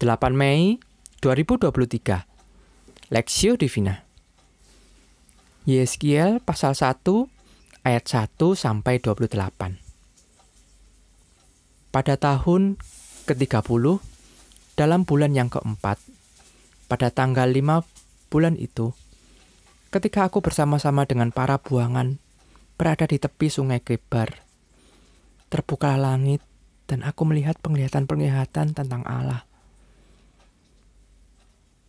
8 Mei 2023 Lexio Divina. Yeskiel pasal 1 ayat 1 sampai 28 Pada tahun ke-30 dalam bulan yang keempat pada tanggal 5 bulan itu ketika aku bersama-sama dengan para buangan berada di tepi sungai Kebar terbukalah langit dan aku melihat penglihatan-penglihatan tentang Allah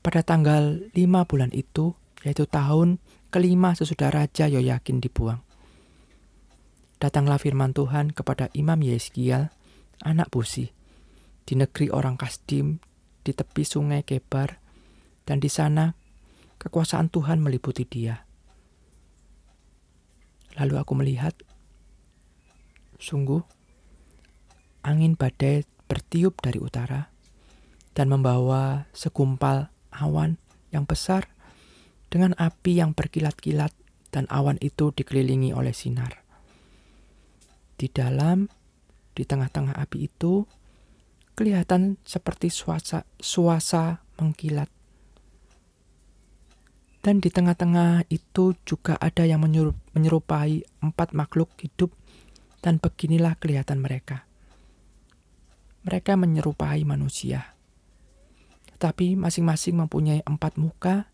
pada tanggal 5 bulan itu, yaitu tahun kelima sesudah Raja Yoyakin dibuang. Datanglah firman Tuhan kepada Imam Yeskiel, anak Busi, di negeri orang Kasdim, di tepi sungai Kebar, dan di sana kekuasaan Tuhan meliputi dia. Lalu aku melihat, sungguh, angin badai bertiup dari utara dan membawa segumpal awan yang besar dengan api yang berkilat-kilat dan awan itu dikelilingi oleh sinar. Di dalam, di tengah-tengah api itu, kelihatan seperti suasa, suasa mengkilat. Dan di tengah-tengah itu juga ada yang menyerupai empat makhluk hidup dan beginilah kelihatan mereka. Mereka menyerupai manusia tapi masing-masing mempunyai empat muka,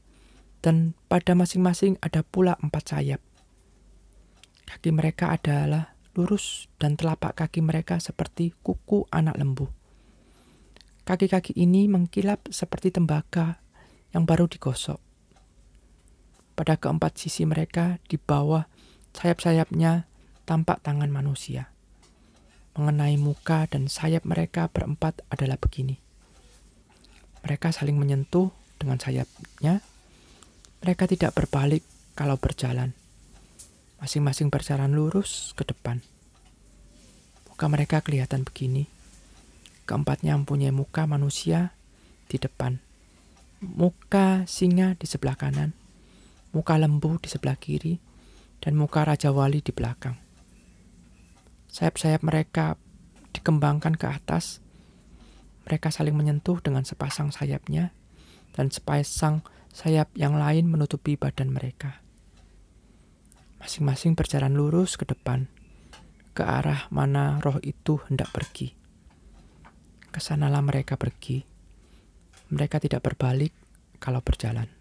dan pada masing-masing ada pula empat sayap. Kaki mereka adalah lurus, dan telapak kaki mereka seperti kuku anak lembu. Kaki-kaki ini mengkilap seperti tembaga yang baru digosok. Pada keempat sisi mereka, di bawah sayap-sayapnya tampak tangan manusia. Mengenai muka dan sayap mereka berempat adalah begini mereka saling menyentuh dengan sayapnya. Mereka tidak berbalik kalau berjalan. Masing-masing berjalan lurus ke depan. Muka mereka kelihatan begini. Keempatnya mempunyai muka manusia di depan. Muka singa di sebelah kanan. Muka lembu di sebelah kiri. Dan muka Raja Wali di belakang. Sayap-sayap mereka dikembangkan ke atas mereka saling menyentuh dengan sepasang sayapnya, dan sepasang sayap yang lain menutupi badan mereka. Masing-masing berjalan lurus ke depan, ke arah mana roh itu hendak pergi. Ke sanalah mereka pergi. Mereka tidak berbalik kalau berjalan.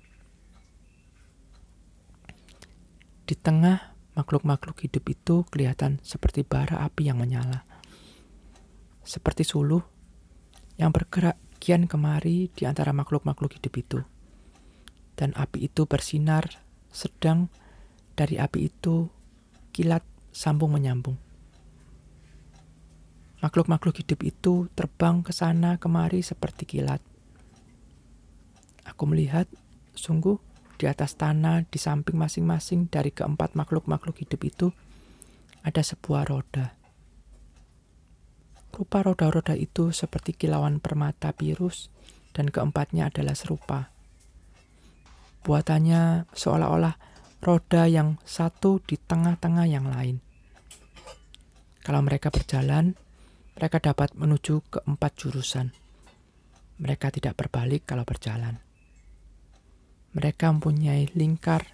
Di tengah makhluk-makhluk hidup itu kelihatan seperti bara api yang menyala. Seperti suluh yang bergerak kian kemari di antara makhluk-makhluk hidup itu. Dan api itu bersinar, sedang dari api itu kilat sambung menyambung. Makhluk-makhluk hidup itu terbang ke sana kemari seperti kilat. Aku melihat, sungguh, di atas tanah di samping masing-masing dari keempat makhluk-makhluk hidup itu ada sebuah roda. Rupa roda-roda itu seperti kilauan permata virus dan keempatnya adalah serupa. Buatannya seolah-olah roda yang satu di tengah-tengah yang lain. Kalau mereka berjalan, mereka dapat menuju ke empat jurusan. Mereka tidak berbalik kalau berjalan. Mereka mempunyai lingkar,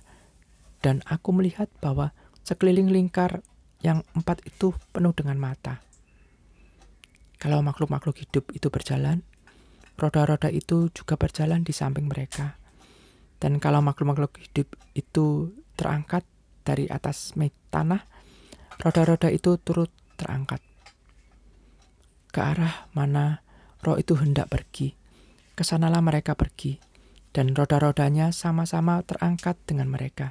dan aku melihat bahwa sekeliling lingkar yang empat itu penuh dengan mata. Kalau makhluk-makhluk hidup itu berjalan, roda-roda itu juga berjalan di samping mereka. Dan kalau makhluk-makhluk hidup itu terangkat dari atas tanah, roda-roda itu turut terangkat. Ke arah mana roh itu hendak pergi, ke sanalah mereka pergi, dan roda-rodanya sama-sama terangkat dengan mereka.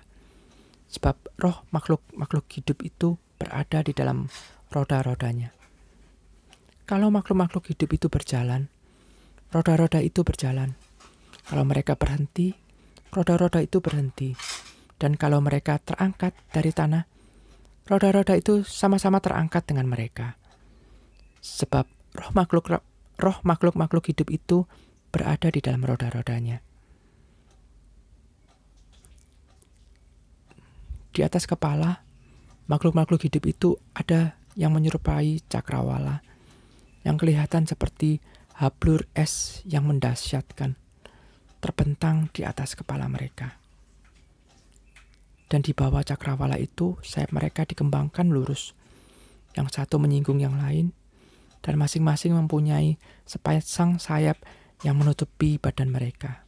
Sebab roh makhluk-makhluk hidup itu berada di dalam roda-rodanya. Kalau makhluk-makhluk hidup itu berjalan, roda-roda itu berjalan. Kalau mereka berhenti, roda-roda itu berhenti. Dan kalau mereka terangkat dari tanah, roda-roda itu sama-sama terangkat dengan mereka. Sebab roh makhluk roh makhluk-makhluk hidup itu berada di dalam roda-rodanya. Di atas kepala makhluk-makhluk hidup itu ada yang menyerupai cakrawala yang kelihatan seperti hablur es yang mendahsyatkan terbentang di atas kepala mereka. Dan di bawah cakrawala itu, sayap mereka dikembangkan lurus. Yang satu menyinggung yang lain, dan masing-masing mempunyai sepasang sayap yang menutupi badan mereka.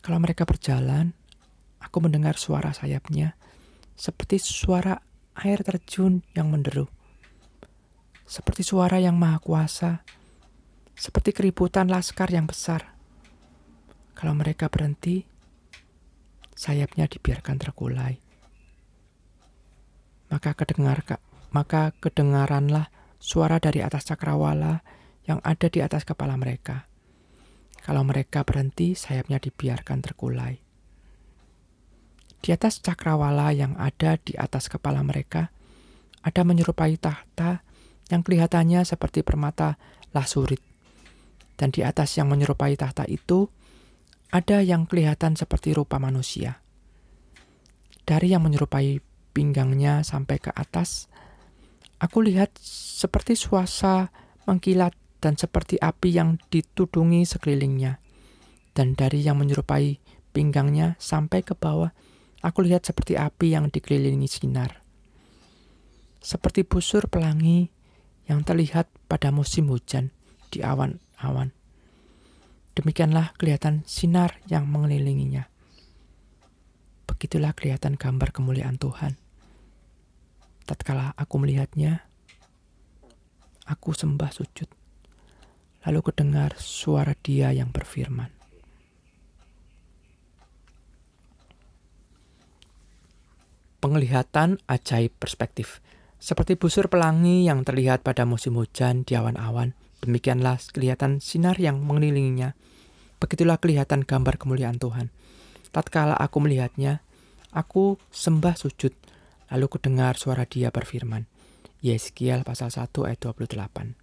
Kalau mereka berjalan, aku mendengar suara sayapnya seperti suara air terjun yang menderu. Seperti suara yang maha kuasa, seperti keributan laskar yang besar. Kalau mereka berhenti, sayapnya dibiarkan terkulai. Maka kedengar maka kedengaranlah suara dari atas cakrawala yang ada di atas kepala mereka. Kalau mereka berhenti, sayapnya dibiarkan terkulai. Di atas cakrawala yang ada di atas kepala mereka, ada menyerupai tahta yang kelihatannya seperti permata lasurit. Dan di atas yang menyerupai tahta itu, ada yang kelihatan seperti rupa manusia. Dari yang menyerupai pinggangnya sampai ke atas, aku lihat seperti suasa mengkilat dan seperti api yang ditudungi sekelilingnya. Dan dari yang menyerupai pinggangnya sampai ke bawah, aku lihat seperti api yang dikelilingi sinar. Seperti busur pelangi yang terlihat pada musim hujan di awan-awan. Demikianlah kelihatan sinar yang mengelilinginya. Begitulah kelihatan gambar kemuliaan Tuhan. Tatkala aku melihatnya, aku sembah sujud. Lalu kedengar suara dia yang berfirman. Penglihatan ajaib perspektif. Seperti busur pelangi yang terlihat pada musim hujan di awan-awan, Demikianlah kelihatan sinar yang mengelilinginya. Begitulah kelihatan gambar kemuliaan Tuhan. Tatkala aku melihatnya, aku sembah sujud, lalu kudengar suara dia berfirman. Yeskiel pasal 1 ayat 28.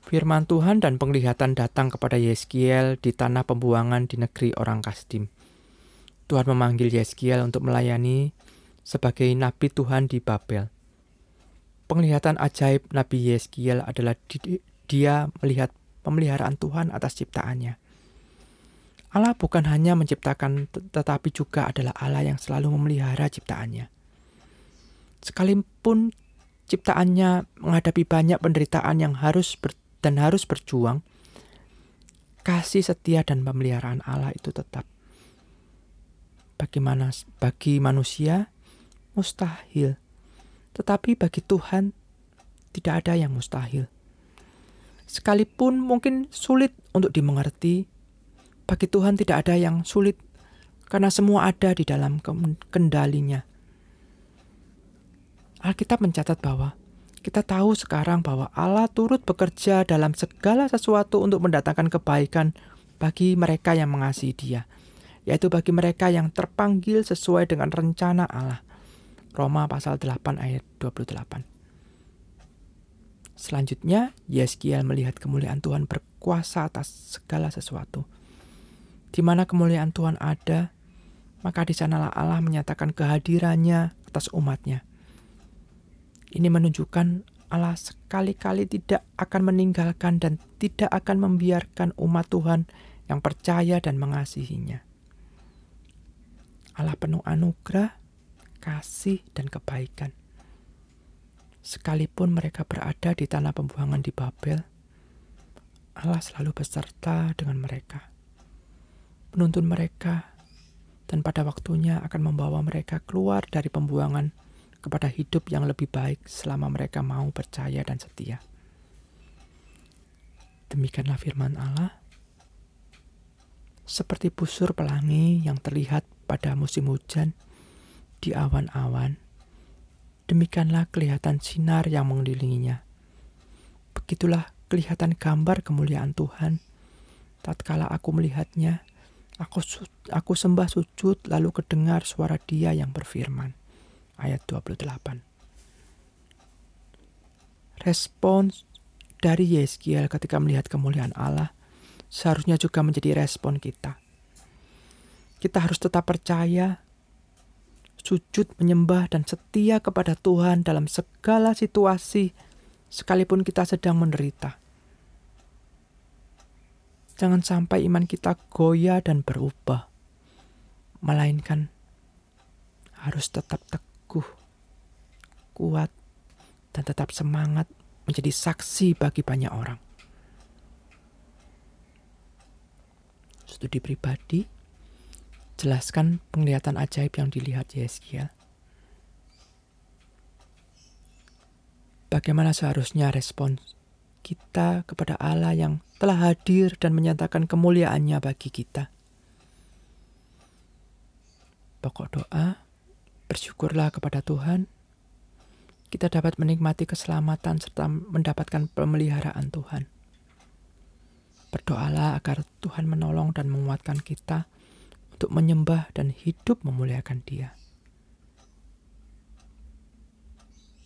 Firman Tuhan dan penglihatan datang kepada Yeskiel di tanah pembuangan di negeri orang Kasdim. Tuhan memanggil Yeskiel untuk melayani sebagai nabi Tuhan di Babel penglihatan ajaib Nabi Yeskiel adalah dia melihat pemeliharaan Tuhan atas ciptaannya. Allah bukan hanya menciptakan tetapi juga adalah Allah yang selalu memelihara ciptaannya. Sekalipun ciptaannya menghadapi banyak penderitaan yang harus ber, dan harus berjuang, kasih setia dan pemeliharaan Allah itu tetap. Bagaimana bagi manusia mustahil tetapi bagi Tuhan tidak ada yang mustahil. Sekalipun mungkin sulit untuk dimengerti, bagi Tuhan tidak ada yang sulit karena semua ada di dalam kendalinya. Alkitab mencatat bahwa kita tahu sekarang bahwa Allah turut bekerja dalam segala sesuatu untuk mendatangkan kebaikan bagi mereka yang mengasihi Dia, yaitu bagi mereka yang terpanggil sesuai dengan rencana Allah. Roma pasal 8 ayat 28. Selanjutnya, Yeskiel melihat kemuliaan Tuhan berkuasa atas segala sesuatu. Di mana kemuliaan Tuhan ada, maka di sanalah Allah menyatakan kehadirannya atas umatnya. Ini menunjukkan Allah sekali-kali tidak akan meninggalkan dan tidak akan membiarkan umat Tuhan yang percaya dan mengasihinya. Allah penuh anugerah kasih, dan kebaikan. Sekalipun mereka berada di tanah pembuangan di Babel, Allah selalu beserta dengan mereka, menuntun mereka, dan pada waktunya akan membawa mereka keluar dari pembuangan kepada hidup yang lebih baik selama mereka mau percaya dan setia. Demikianlah firman Allah. Seperti busur pelangi yang terlihat pada musim hujan, di awan-awan, demikianlah kelihatan sinar yang mengelilinginya. Begitulah kelihatan gambar kemuliaan Tuhan. Tatkala aku melihatnya, aku aku sembah sujud lalu kedengar suara Dia yang berfirman. Ayat 28. Respons dari Yeskiel ketika melihat kemuliaan Allah seharusnya juga menjadi respon kita. Kita harus tetap percaya sujud menyembah dan setia kepada Tuhan dalam segala situasi sekalipun kita sedang menderita. Jangan sampai iman kita goyah dan berubah, melainkan harus tetap teguh, kuat, dan tetap semangat menjadi saksi bagi banyak orang. Studi pribadi, jelaskan penglihatan ajaib yang dilihat Yeskiel. Bagaimana seharusnya respons kita kepada Allah yang telah hadir dan menyatakan kemuliaannya bagi kita. Pokok doa, bersyukurlah kepada Tuhan, kita dapat menikmati keselamatan serta mendapatkan pemeliharaan Tuhan. Berdoalah agar Tuhan menolong dan menguatkan kita untuk menyembah dan hidup memuliakan Dia.